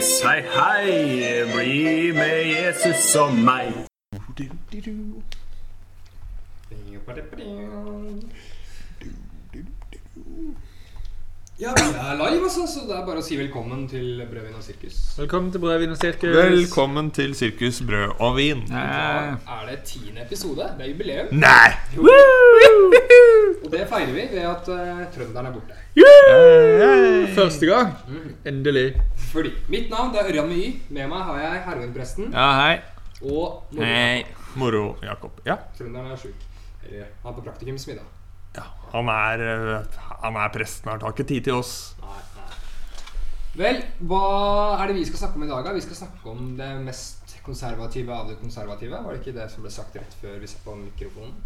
hei, hei, bli med Jesus og meg. Ja, vi er live, altså, så det er bare å si velkommen til Brødvin og sirkus. Velkommen til Brødvin og sirkus. Velkommen til Sirkus brød og vin. Da er det tiende episode. Det er jubileum. Nei! Og det feirer vi ved at uh, trønderen er borte. første gang. Endelig. Fordi Mitt navn det er Ørjan med Med meg har jeg heroinpresten Ja, hei. og Moro. Hei. Moro, Jakob. Ja. Trønderen er sjuk. Eller han er på praktikumsmiddag. ja. Han er, eh, han er presten, han har ikke tid til oss. Nei, nei. Vel, hva er det vi skal snakke om i dag? da? Vi skal snakke om det mest konservative av det konservative. Var det ikke det som ble sagt rett før vi satt på mikrofonen?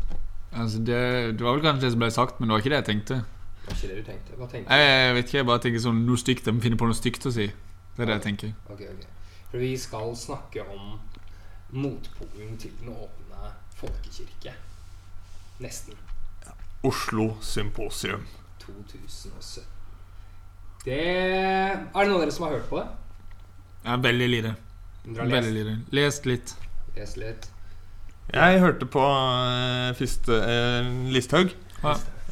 Altså, det, det var vel kanskje det som ble sagt, men det var ikke det jeg tenkte. Det var ikke det du tenkte? Hva tenkte du? Jeg, jeg vet ikke, jeg bare tenker sånn noe stygt. De finner på noe stygt å si. Det er det jeg tenker. Ok, ok. For vi skal snakke om motpolen til den åpne folkekirke. Nesten. Oslo Symposium. 2017. Det Er det noen av dere som har hørt på det? Ja, veldig lite. Veldig lest, lite. Lest litt. lest litt? Jeg hørte på uh, første uh, Listhaug.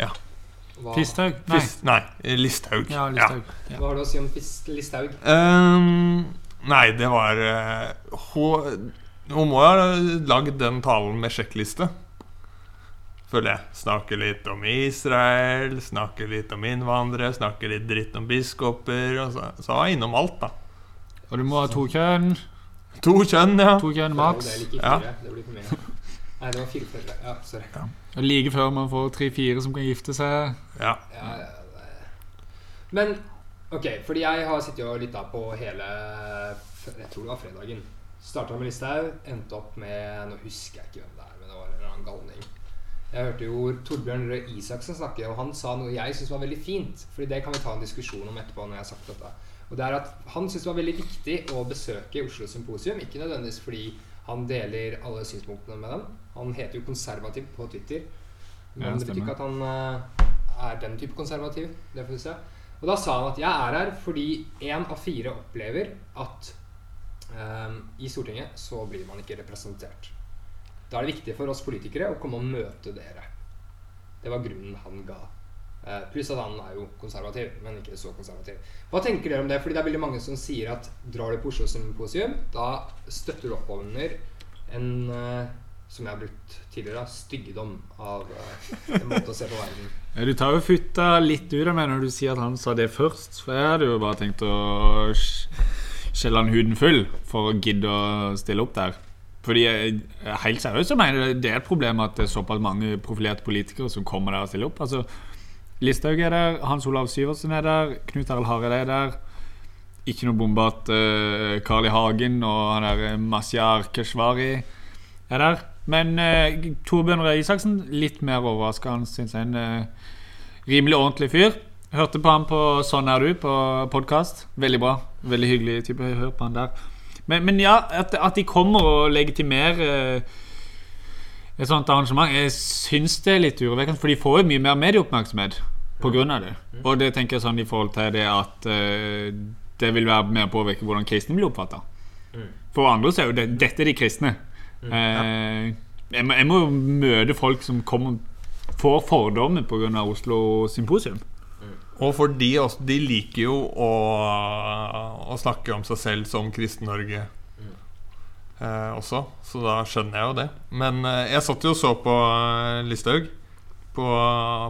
Ja. Fisthaug? Nei. Fist, nei, eh, Listhaug. Ja, Listhaug. Ja. hva har du å si om Fist Listhaug? Um, nei, det var uh, hun, hun må ha lagd den talen med sjekkliste. Føler jeg. Snakke litt om Israel, snakke litt om innvandrere, snakke litt dritt om biskoper. Og så, så var jeg innom alt, da. Og du må ha to kjønn. To kjønn, ja. To kjønn Det maks. er ikke Ja. Det blir for mye. Nei, det var fire før. Ja, sorry. Og like før man får tre-fire som kan gifte seg. ja. Ja, ja, Men ok, fordi jeg har sittet og lytta på hele Jeg tror det var fredagen. Starta med Listhaug, endte opp med Nå husker jeg ikke hvem det er, men det var en eller annen galning. Jeg hørte jo Torbjørn Røe Isaksen snakke, og han sa noe jeg syns var veldig fint. Fordi det kan vi ta en diskusjon om etterpå. når jeg har sagt dette Og det er at Han syntes det var veldig viktig å besøke Oslo Symposium. Ikke nødvendigvis fordi han deler alle synspunktene med dem. Han heter jo konservativ på Twitter. Men Ja, det betyr ikke at han eh, er den type konservativ. Det får vi se. Og da sa han at jeg er her fordi én av fire opplever at um, i Stortinget så blir man ikke representert. Da er det viktig for oss politikere å komme og møte dere. Det var grunnen han ga. Eh, pluss at han er jo konservativ, men ikke så konservativ. Hva tenker dere om det? Fordi det er veldig mange som sier at drar du på Oslo Symposium, da støtter du opp under en eh, som jeg har brukt tidligere, da, styggedom av eh, en måte å se på verden. Ja, Du tar jo futta litt ut av meg når du sier at han sa det først. For jeg hadde jo bare tenkt å skjelle han huden full for å gidde å stille opp der. Fordi jeg, helt seriøst så mener det er et problem at det er såpass mange profilerte politikere som kommer der og stiller opp. Altså, Listhaug er der, Hans Olav Syversen er der, Knut Arild Hareide er der. Ikke noe bombe at uh, Carl I. Hagen og han der eh, Mazyar Keshvari er der. Men uh, Torbjørn Røe Isaksen, litt mer overraska. Han syns er en uh, rimelig ordentlig fyr. Hørte på han på Sånn er du på podkast. Veldig bra. Veldig hyggelig type. Hør på han der. Men, men ja, at, at de kommer og legitimerer uh, et sånt arrangement, jeg syns det er litt urovekkende. For de får jo mye mer medieoppmerksomhet pga. det. Og det tenker jeg sånn i forhold til det at uh, det vil være med å påvirke hvordan kristne blir oppfatta. For andre så er jo det, dette de kristne. Eh, jeg, må, jeg må jo møte folk som kommer får fordommer pga. Oslo Symposium. Og for de, også, de liker jo å, å snakke om seg selv som Kristen-Norge eh, også, så da skjønner jeg jo det. Men eh, jeg satt jo og så på eh, Listhaug på,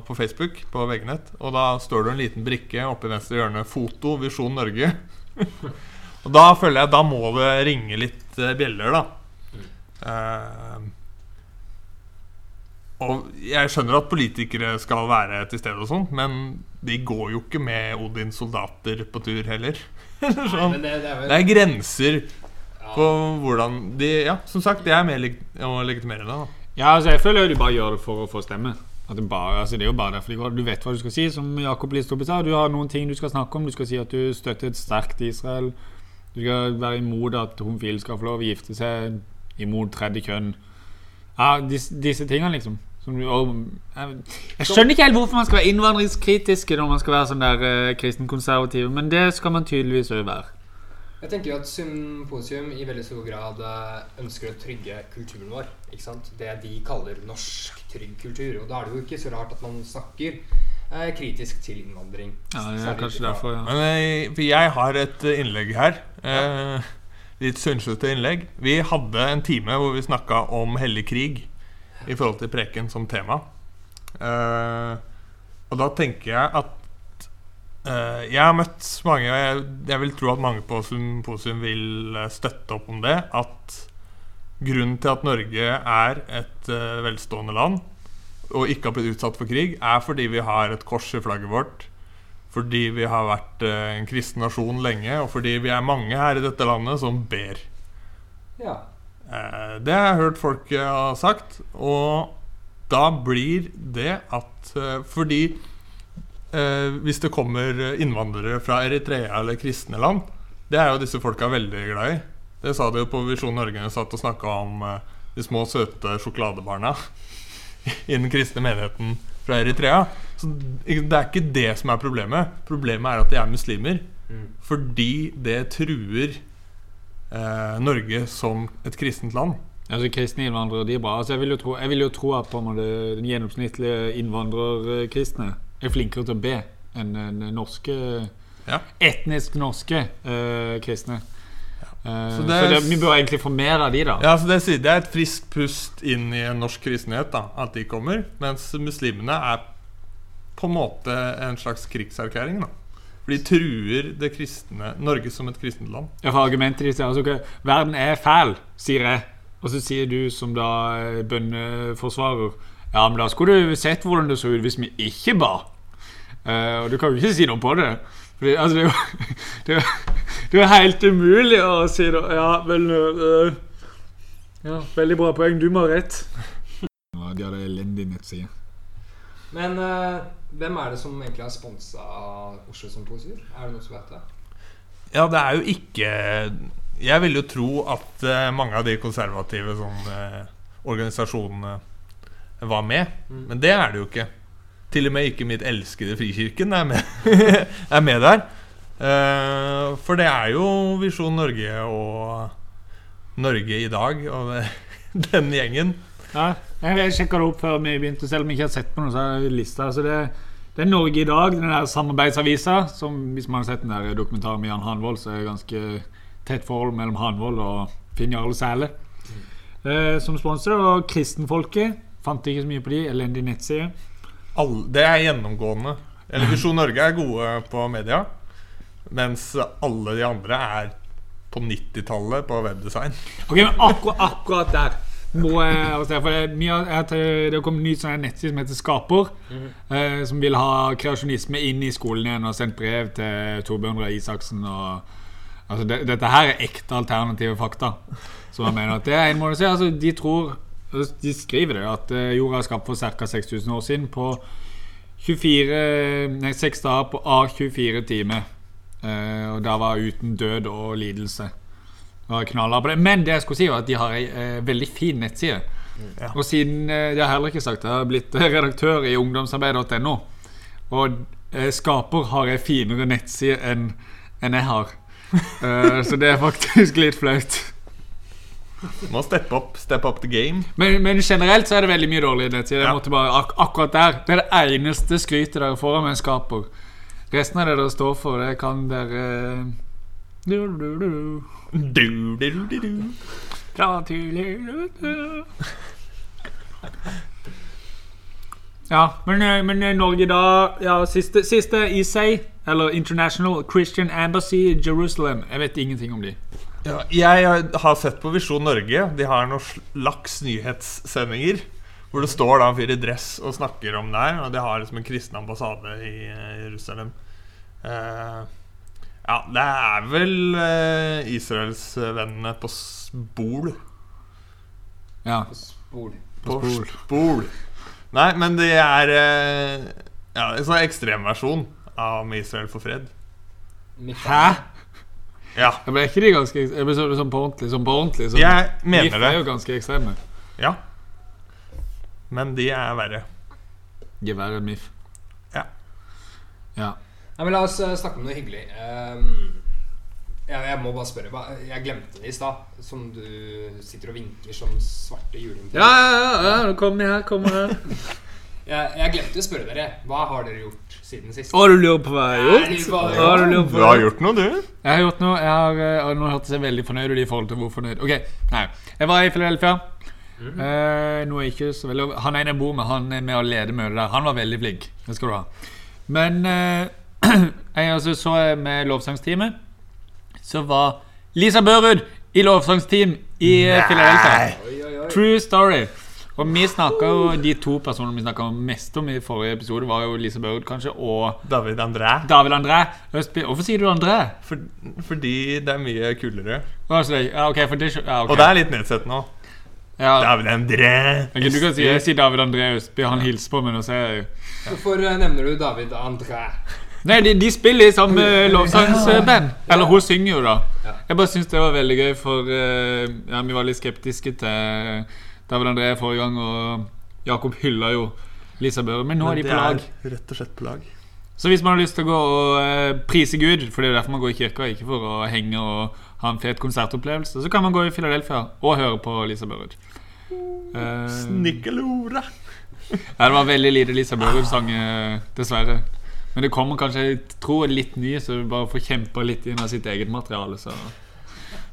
på Facebook, på VG-nett, og da står det en liten brikke oppe i venstre hjørne 'Foto Visjon Norge'. og da føler jeg da må det ringe litt eh, bjeller, da. Eh, og jeg skjønner at politikere skal være til stede og sånt, men de går jo ikke med Odins soldater på tur heller. Sånn. Nei, det, det er Det er grenser. Ja. På hvordan de Ja, som sagt, det er mer leg å legitimere det. da Ja, altså jeg føler jo de bare gjør det for å få stemme. Det, bare, altså det er jo bare derfor de går. Du vet hva du skal si, som Jakob Listoppe sa. Du har noen ting du skal snakke om. Du skal si at du støtter et sterkt Israel. Du skal være imot at homofile skal få lov å gifte seg. Imot tredje kjønn. Ja, disse, disse tingene, liksom. Som, du- og, jeg, jeg skjønner ikke helt hvorfor man skal være innvandringskritiske når man skal være sånn der eh, kristenkonservativ, men det skal man tydeligvis òg være. Jeg tenker jo at Symposium i veldig stor grad eh, ønsker å trygge kulturen vår. ikke sant? Det de kaller norsk trygg kultur. Og da er det jo ikke så rart at man snakker eh, kritisk til innvandring. Ja, det er kanskje derfor, ja. Men jeg, jeg har et eh, innlegg her. Eh, litt sunnslete innlegg. Vi hadde en time hvor vi snakka om hellig krig i forhold til preken som tema. Eh, og da tenker jeg at eh, Jeg har møtt mange, og jeg, jeg vil tro at mange på Symposium vil eh, støtte opp om det, at grunnen til at Norge er et uh, velstående land og ikke har blitt utsatt for krig, er fordi vi har et kors i flagget vårt fordi vi har vært uh, en kristen nasjon lenge, og fordi vi er mange her i dette landet som ber. Ja. Det har jeg hørt folk ha sagt, og da blir det at Fordi eh, hvis det kommer innvandrere fra Eritrea eller kristne land, det er jo disse folka veldig glad i. Det sa de jo på Visjon Norge da de satt og snakka om eh, de små, søte sjokoladebarna i den kristne menigheten fra Eritrea. Så det er ikke det som er problemet. Problemet er at de er muslimer. Mm. Fordi det truer eh, Norge som et kristent land. Altså Kristne innvandrere de er bra. Altså, jeg, vil jo tro, jeg vil jo tro at på en måte, den gjennomsnittlige innvandrerkristne er flinkere til å be enn en norske Ja. etnisk norske uh, kristne. Uh, Så så, det er- det, vi bør egentlig få mer av de, da. Ja, så det, det er et friskt pust inn i en norsk kristenhet da, at de kommer. Mens muslimene er på en måte en slags krigserklæring. da For de truer det kristne Norge som et kristent land. Ja, for argumentet de sier altså, okay, Verden er fæl, sier jeg. Og så sier du som da eh, bønneforsvarer Ja, men da skulle du sett hvordan det så ut hvis vi ikke ba. Eh, og du kan jo ikke si noe på det. Fordi, altså, det, er jo, det, er det er helt umulig å si det. Ja, vel uh, Ja, veldig bra poeng. Du må ha rett. Ja, de hadde elendig nettside. Men uh, hvem er det som egentlig har sponsa Oslo som poesier? Er det noen som vet det? Ja, det er jo ikke Jeg vil jo tro at mange av de konservative sånn, organisasjonene var med, Mm. men det er det jo ikke. Til og med ikke mitt elskede Frikirken er med, er med der. Uh, for det er jo Visjon Norge og Norge i dag og den gjengen. Ja, jeg sjekka det opp før vi begynte, selv om jeg ikke har sett på noen sånn liste. Altså det, det er Norge i dag, den der samarbeidsavisa. Som hvis man har sett den der dokumentaren med Jan Hanvold, så er det ganske tett forhold mellom Hanvold og Finn Jarle Sæle. Uh, som sponsor. Og Kristenfolket fant ikke så mye på de. Elendig nettside. All, det er gjennomgående. Eller Visjon Norge er gode på media, mens alle de andre er på 90-tallet på webdesign. Ok, men akkurat, akkurat der må jeg altså, jeg, har- det kom en ny sånn nettside som heter Skaper, eh, som vil ha kreasjonisme inn i skolen igjen, og sendt brev til Torbjørn Røe Isaksen. Og, altså, det, dette her er ekte alternative fakta. Så jeg mener at det er en måte å si. Altså, de tror De skriver det at eh, jorda er skapt for ca. 6000 år siden på 24 Nei, 6 dager på A24 timer. Eh, og da var uten død og lidelse. Det knallbra på det. Men det jeg skulle si var at de har ei eh, veldig fin nettside. Ja. Og siden Jeg har heller ikke sagt, jeg har blitt redaktør i ungdomsarbeid.no. Og Skaper har ei finere nettside enn en jeg har. Så det er faktisk litt flaut. Må steppe opp, steppe up the game. Men, men generelt så er det veldig mye dårlig Det Jeg Ja. ak akkurat der Det er det eneste skrytet dere får av en skaper. Resten av det dere står for, det kan dere du, du, du, du. Du, du, du. Fra tidlig. Ja, men, eh, men eh, Norge da ja, siste, siste i seg, eller International Christian Embassy Jerusalem. Jeg vet ingenting om de. Ja, jeg har sett på Visjon Norge. De har noen slags nyhetssendinger. Hvor det står da en fyr i dress og snakker om det her. Og de har liksom en kristen ambassade i eh, Jerusalem. Uh, Ja, det er vel uh, Israelsvennene på Spol. Ja. På spol. På Spol. Spol. Nei, men det er uh, ja, en sånn ekstremversjon av Med Israel for fred. Hæ? Ja, Jeg ble ikke de ganske Jeg ble sånn, sånn på ordentlig. Sånn på ordentlig sånn. jeg Gif mener er det. jo ganske ekstreme. Ja. Men de er verre. Gevær enn MIF. Ja. Ja. Nei, men La oss eh, snakke om noe hyggelig. Um, jeg, jeg må bare spørre. hva- Jeg glemte det i stad. Som du sitter og vinker som svarte juling. Ja, ja, ja, ja, kom her, kom her. Jeg, jeg glemte å spørre dere. Hva har dere gjort siden sist? Har du lurt på hva jeg har gjort? Å, du Du har gjort noe, du. Jeg har gjort noe. Jeg har, eh, og nå hørtes jeg veldig fornøyd ut i forhold til hvor fornøyd. Ok, nei. Jeg var i Philadelphia. Eh, nå er jeg ikke så veldig Han ene jeg bor med, han er med og lede møtet der. Han var veldig flink. Det skal du ha. Men eh, jeg også så jeg med lovsangsteamet, så var Lisa Børud i lovsangsteam i eh, Philadelphia. Oi, oi, oi. True story. Og vi snakka jo De to personene vi snakka mest om i forrige episode, var jo Lisa Børud, kanskje, og David André. David André Østby. Hvorfor sier du André? For, fordi det er mye kulere. Altså, ja, okay, for det, ja, okay. Og det er litt nedsettende òg. ja, David André. okay, Du kan si jeg sier David André Østby. Han hilser på meg nå, ser jeg Hvorfor eh, nevner du David André? Nei, de, de spiller i samme lovsangsband. Eller hun synger jo, da. Jeg bare syns det var veldig gøy, for eh, ja, vi var litt skeptiske til David André forrige gang, og Jakob hylla jo Lisa Børre. Men nå er de på lag. rett og slett på lag. Så hvis man har lyst til å gå og eh, prise Gud, for det er jo derfor man går i kirka, ikke for å henge og ha en fet konsertopplevelse, så kan man gå i Philadelphia og høre på Lisa Børud. Uh, Snikkelora. ja, det var veldig lite Lisa Børud-sang, eh, dessverre. Men det kommer kanskje jeg tror litt ny, så du bare får kjempa litt inn av sitt eget materiale. Så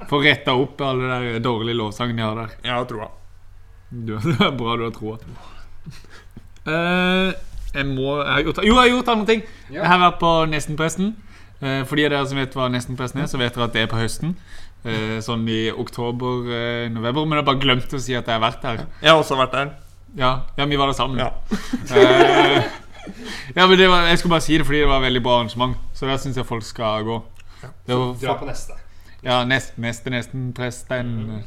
Får retta opp alle de dårlige lovsangene de har der. Jeg tror troa. Du, det er bra du har troa. Uh, jeg må jeg har gjort, Jo, jeg har gjort andre ting. Ja. Jeg har vært på Nestenpresten. Uh, for de av dere som vet hva Nestenpresten er, så vet dere at det er på høsten. Uh, sånn i oktober-november. men jeg har bare glemt å si at jeg har vært der. Jeg har også vært der. Ja, ja vi var der sammen. Ja. Eh, ja, men det var, Jeg skulle bare si det fordi det var et veldig bra arrangement. Så der syns jeg folk skal gå. Ja. Dra på neste. ja, nest, neste Nestenpresten.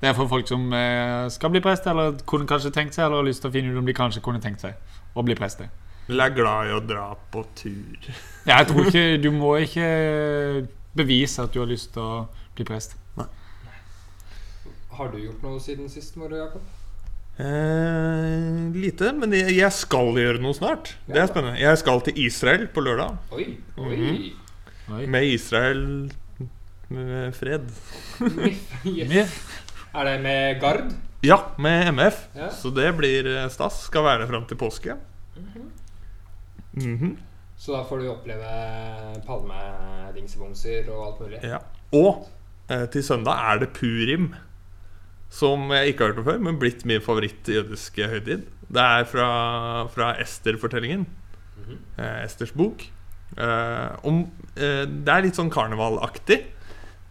Det er for folk som eh, skal bli prest, eller kunne kanskje tenkt seg, eller har lyst til å finne ut om de kanskje kunne tenkt seg å bli prester. Eller er glad i å dra på tur. Ja, jeg tror ikke Du må ikke bevise at du har lyst til å bli prest. Har du gjort noe siden sist, Moro Jakob? Eh, lite, men jeg skal gjøre noe snart. Det er spennende. Jeg skal til Israel på lørdag. Oi, oi. Mhm. Oi. Med Israel med fred. yes. Er det med Gard? Ja, med MF. Ja. Så det blir eh, stas. Skal være der fram til påske. Mhm. Så da får du oppleve palmedingsebomser og alt mulig. ja. Og eh, til søndag er det Purim. Som jeg ikke har hørt om før, men blitt min favoritt-jødiske høytid. Det er fra, fra Ester-fortellingen. eh, Esters bok. Eh, om, eh, det er litt sånn karnevalaktig.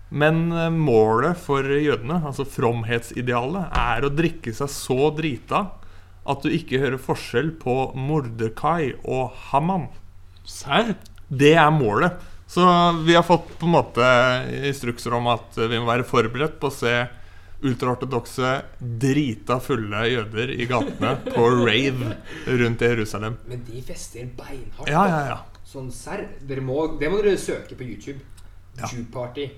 Men eh, målet for jødene, altså fromhetsidealet, er å drikke seg så drita at du ikke hører forskjell på Mordekai og Haman. Serr? Det er målet. Så vi har fått på en måte instrukser om at vi må være forberedt på å se ultraortodokse, drita fulle jøder i gatene på rave rundt i Jerusalem. Men de fester beinhardt. Ja, ja, ja. Sånn serr. Det må dere søke på YouTube. Ja. Jew Party.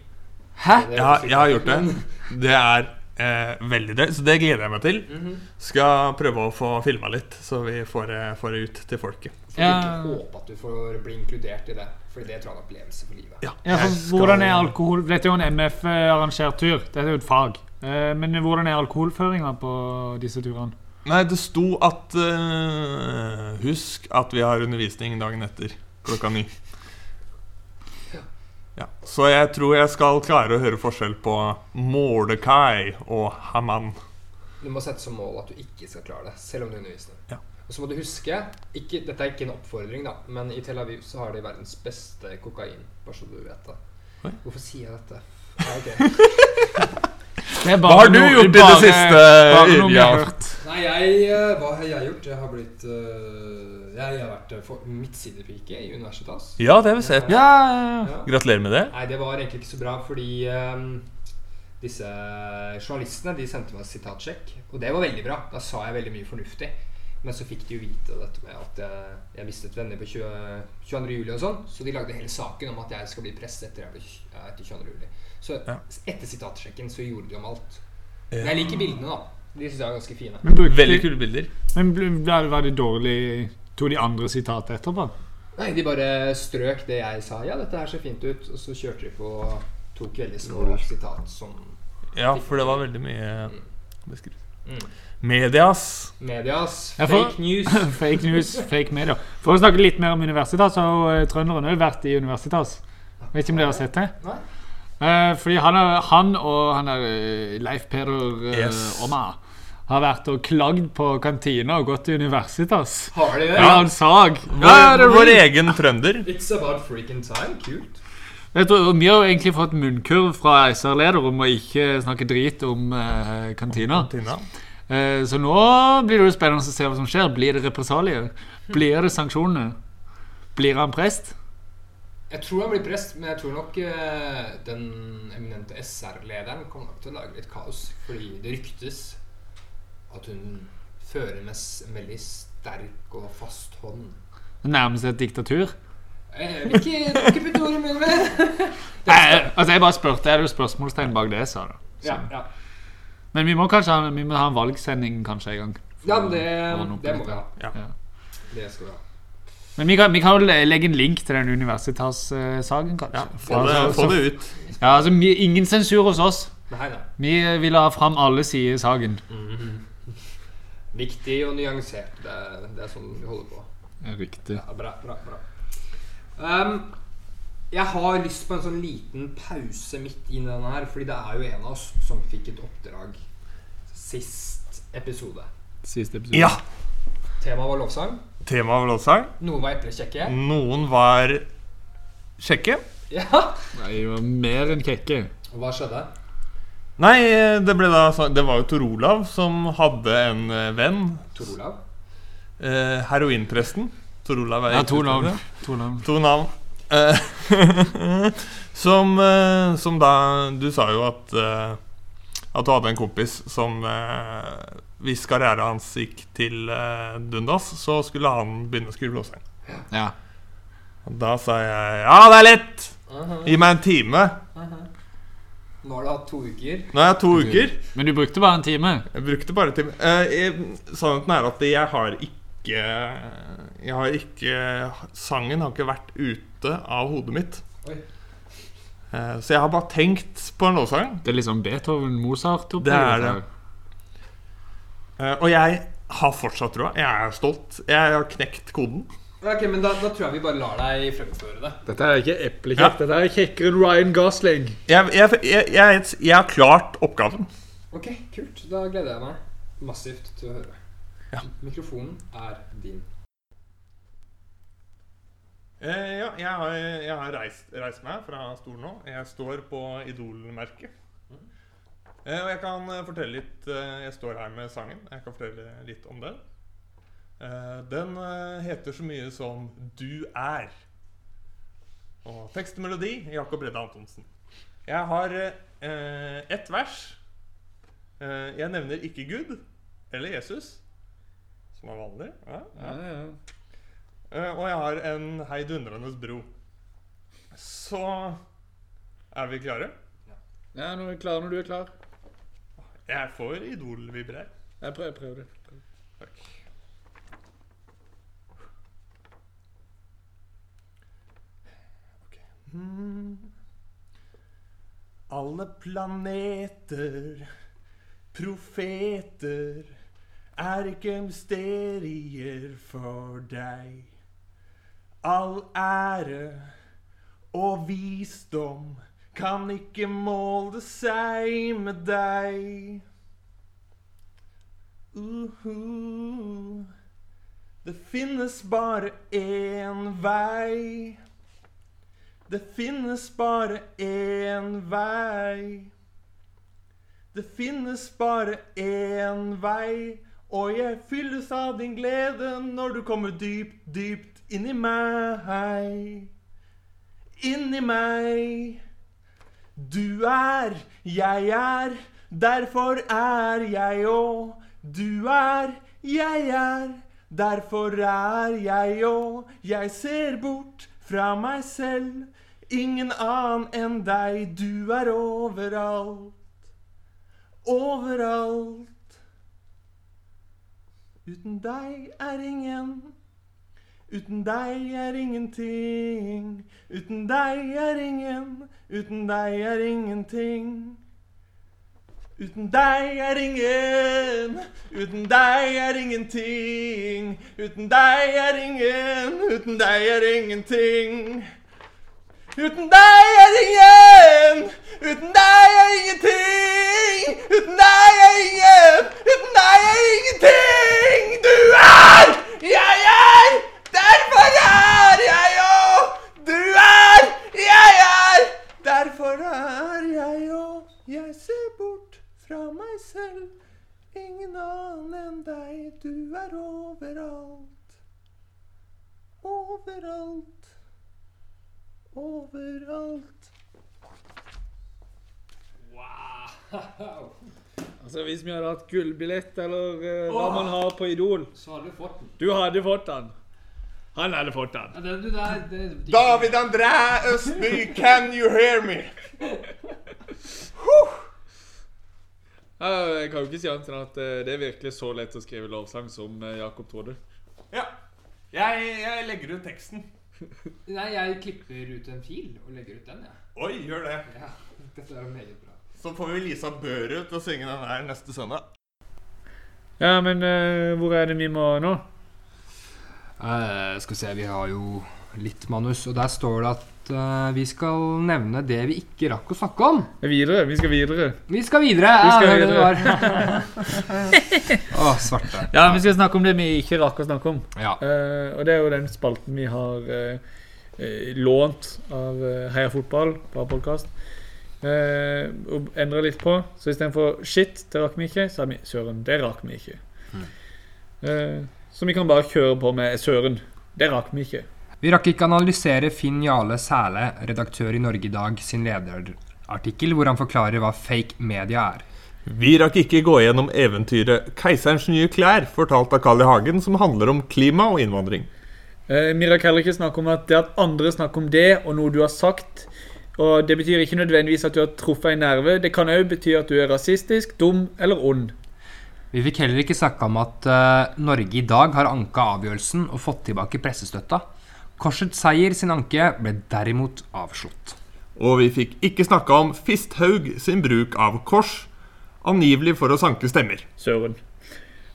Hæ? Jeg har, jeg har gjort det. Det er eh, veldig drøyt, så det gleder jeg meg til. Mhm. Skal prøve å få filma litt, så vi får, det- får det ut til folket. Får Ja. håpe at du får bli inkludert i det. For det tror jeg er en opplevelse for livet. Ja, Ja, for skal- hvordan er alkohol Dette er jo en MF-arrangert tur. Dette er jo et fag. Eh, Men hvordan er alkoholføringa på disse turene? Nei, det sto at eh, Husk at vi har undervisning dagen etter klokka ni. Ja, så jeg tror jeg skal klare å høre forskjell på Mordekai og Haman. Du må sette som mål at du ikke skal klare det, selv om du underviser. Ja. Og så må du huske ikke, Dette er ikke en oppfordring, da, men i Tel Aviv så har de verdens beste kokain. Bare så du vet det. Hvorfor sier jeg dette? Ja, ok. Det Hva har du noe- gjort i det siste, bare noe vi Yrja? hørt. Nei, jeg, eh, hva har jeg gjort? Jeg har blitt uh, Jeg har vært eh, for midtsidepike i Universitas. Ja, det har vi sett. Ja, ja, ja. Ja. Gratulerer med det. Nei, det var egentlig ikke så bra, fordi um, disse journalistene de sendte meg sitatsjekk. Og det var veldig bra. Da sa jeg veldig mye fornuftig. Men så fikk de jo vite dette med at jeg, jeg mistet venner på 20, 22. juli og sånn. Så de lagde hele saken om at jeg skal bli prest etter, jeg ble, etter 22. juli. Så Ja. etter sitatsjekken så gjorde de om alt. Men jeg liker bildene, da. De syns jeg er ganske fine. Men, brukte, Veldig kule bilder. men ble- var var det dårlig Tok de andre sitatet etterpå? Nei, de bare strøk det jeg sa. Ja, dette her ser fint ut. Og så kjørte de på tok veldig små sitat som Ja, for det var veldig mye beskrevet. Mm. Medias. Medias Fake får- fake news. fake news, fake media. For å snakke litt mer om Universitas, så har eh, trønderen òg vært i Universitas. Vet ikke om dere har sett det? Nei? Eh, fordi han, er, han og han der eh, Leif Peder eh, Yes. Omma har vært og klagd på kantina og gått til Universitas. Har de det? Ja, han sag. Vår, vår egen trønder. It's about freaking time. Kult. Jeg tror, vi har jo egentlig fått munnkurv fra SR-leder om å ikke snakke drit om eh, kantina. kantina. Eh, så nå blir det jo spennende å se hva som skjer. Blir det represalier? Blir det sanksjoner? Blir han prest? Jeg tror han blir prest, men jeg tror nok eh, den eminente SR-lederen kommer nok til å lage litt kaos. Fordi det ryktes at hun fører med en veldig sterk og fast hånd. Nærmest et diktatur? Jeg vil ikke, ikke putte ord i munnen min. Altså jeg bare spurte. Er det jo spørsmålstegn bak det jeg sa? da Ja, ja. Men vi må kanskje ha, vi må ha en valgsending kanskje en gang. ja, men det, det må vi ha. Ja. Ja. Det skal vi ha. Men vi kan, vi kan jo legge en link til den Universitas-saken, kanskje. Ja, få det, få det ut. Ja, altså, vi, ingen sensur hos oss. Nei. Vi vil ha fram alle sider i saken. Viktig og nyansert. Det, er- det er sånn vi holder på. Riktig. Ja, bra, bra, bra. Ehm, jeg har lyst på en sånn liten pause midt i denne her, fordi det er jo en av oss som fikk et oppdrag sist episode. Siste episode. Ja! Temaet var lovsang. Temaet var lovsang. Noen var eplekjekke. Noen var kjekke. Ja. Nei, det var mer enn kjekke. Hva skjedde? Nei, det ble da Det var jo Tor Olav som hadde en eh, venn. Tor Olav? Eh, heroinpresten. Tor Olav er Ja, to navn. To navn. To navn. Eh, som, eh, som da Du sa jo at eh, At du hadde en kompis som Hvis karrieren hans gikk til dundas, så skulle han begynne å skrive blåsang. Ja. Da sa jeg ja, det er lett! Gi meg en time. Nå har du hatt to uker. Nå har jeg to uker. Men du brukte bare en time. Jeg brukte bare en time. Eh, Sannheten er at jeg har ikke Jeg har ikke Sangen har ikke vært ute av hodet mitt. Oi. Eh, så jeg har bare tenkt på en låtsang. Det er liksom Beethoven, Mozart Det er det. Eh, og jeg har fortsatt troa. Jeg er stolt. Jeg har knekt koden. Ok, men da, da tror jeg vi bare lar deg fremføre det. Dette er ikke eplekjekt. Dette er kjekkere enn Ryan Gosling. Jeg, jeg, jeg, jeg, jeg har klart oppgaven. Ok, kult. Da gleder jeg meg massivt til å høre. Ja. Mikrofonen er din. Eh, ja, jeg har, jeg har reist, reist meg fra stolen nå. Jeg står på Idol-merket. Eh, og jeg kan eh, fortelle litt eh, Jeg står her med sangen. Jeg kan fortelle litt om den. Eh, den heter så mye som 'Du er'. Og tekst og melodi Jakob Redde Antonsen. Jeg har eh, ett vers. Eh, jeg nevner ikke Gud eller Jesus, som er vanlig. Ja, ja. Eh, og jeg har en heidundrende bro. Så er vi klare? Ja, nå er vi klar når du er klar. Jeg får Idol-vibrer. Jeg prøver, prøver det. Takk. Okay. Mm. Alle planeter, profeter, er ikke mysterier for deg. All ære og visdom kan ikke måle seg med deg. Uhu. Det finnes bare én vei. Det finnes bare én vei. Det finnes bare én vei, Og jeg fylles av din glede når du kommer dypt, dypt inn i meg. Inni meg. Du er, jeg er, derfor er jeg òg. Du er, jeg er, derfor er jeg òg. Jeg ser bort fra meg selv, ingen annen enn deg. Du er overalt, overalt. Uten deg er ingen. Uten deg er ingenting. Uten deg er ingen. Uten deg er ingenting. Uten deg er ingen. Uten deg er ingenting. Uten deg er ingen. Uten deg er ingenting. Uten deg er ingen! Uten deg er ingenting! Uten deg er ingen! Uten deg er ingenting! Du er! Jeg er! Derfor er jeg òg! Du er! Jeg er! Derfor er jeg òg. Jeg ser bort fra meg selv. Ingen annen enn deg. Du er overalt. Overalt overalt. Wow! Altså Hvis vi hadde hatt gullbillett, eller uh, hva man har på Idol Så hadde du fått den. Du hadde fått den. Han hadde fått den. Ja, det, det, det, David André Østby, can you hear me? Jeg kan jo ikke si annet enn at eh, det er virkelig så lett å skrive lovsang som eh, Jakob trodde. Ja. Jeg, jeg legger ut teksten. Nei, jeg klipper ut en fil og legger ut den, jeg. Oi, gjør det. Ja. Dette er jo meget bra. Så får vi Lisa Børud til å synge den her neste søndag. Ja, men uh, hvor er det vi må nå? Uh, skal vi se, vi har jo litt manus, og der står det at uh, vi skal nevne det vi ikke rakk å snakke om. Videre. Vi skal videre. Vi skal videre! Vi skal ja, det var- Å, svarte. Ja, vi skal snakke om det vi ikke rakk å snakke om. Ja. Uh, og det er jo den spalten vi har eh, lånt av uh, Heia Fotball på podkast. Uh, og endra litt på. Så istedenfor 'shit', det rakk vi ikke, så har vi 'søren', det rakk vi ikke. Eh, så vi kan bare kjøre på med 'søren', det rakk vi ikke. Vi rakk ikke analysere Finn Jale Sæle, redaktør i Norge i Dag, sin lederartikkel hvor han forklarer hva fake media er. Vi rakk ikke gå gjennom eventyret 'Keiserens nye klær', fortalt av Carl I. Hagen, som handler om klima og innvandring. Eh, vi rakk heller ikke snakke om at det at andre snakker om det, og noe du har sagt Og det betyr ikke nødvendigvis at du har truffet en nerve. Det kan òg bety at du er rasistisk, dum eller ond. Vi fikk heller ikke snakka om at uh, Norge i dag har anka avgjørelsen og fått tilbake pressestøtta. Korsets seier sin anke ble derimot avslått. Og vi fikk ikke snakka om Fisthaug sin bruk av kors, angivelig for å sanke stemmer. Søren.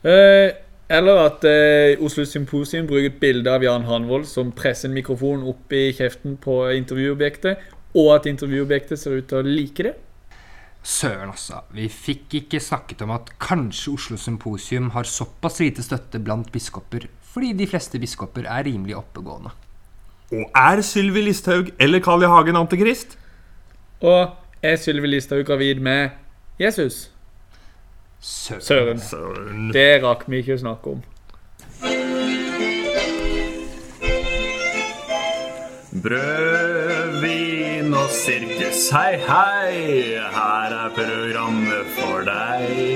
Eh, eller at eh, Oslo Symposium bruker et bilde av Jan Hanvold som presser en mikrofon opp i kjeften på intervjuobjektet, og at intervjuobjektet ser ut til å like det. Søren, altså. Vi fikk ikke snakket om at kanskje Oslo Symposium har såpass lite støtte blant biskoper, fordi de fleste biskoper er rimelig oppegående. Og er Sylvi Listhaug eller Carl I. Hagen antikrist? Og er Sylvi Listhaug gravid med Jesus? Søren. Søren. Søren. Det rakk vi ikke å snakke om. Brød, vin og sirkus, hei, hei. Her er programmet for deg.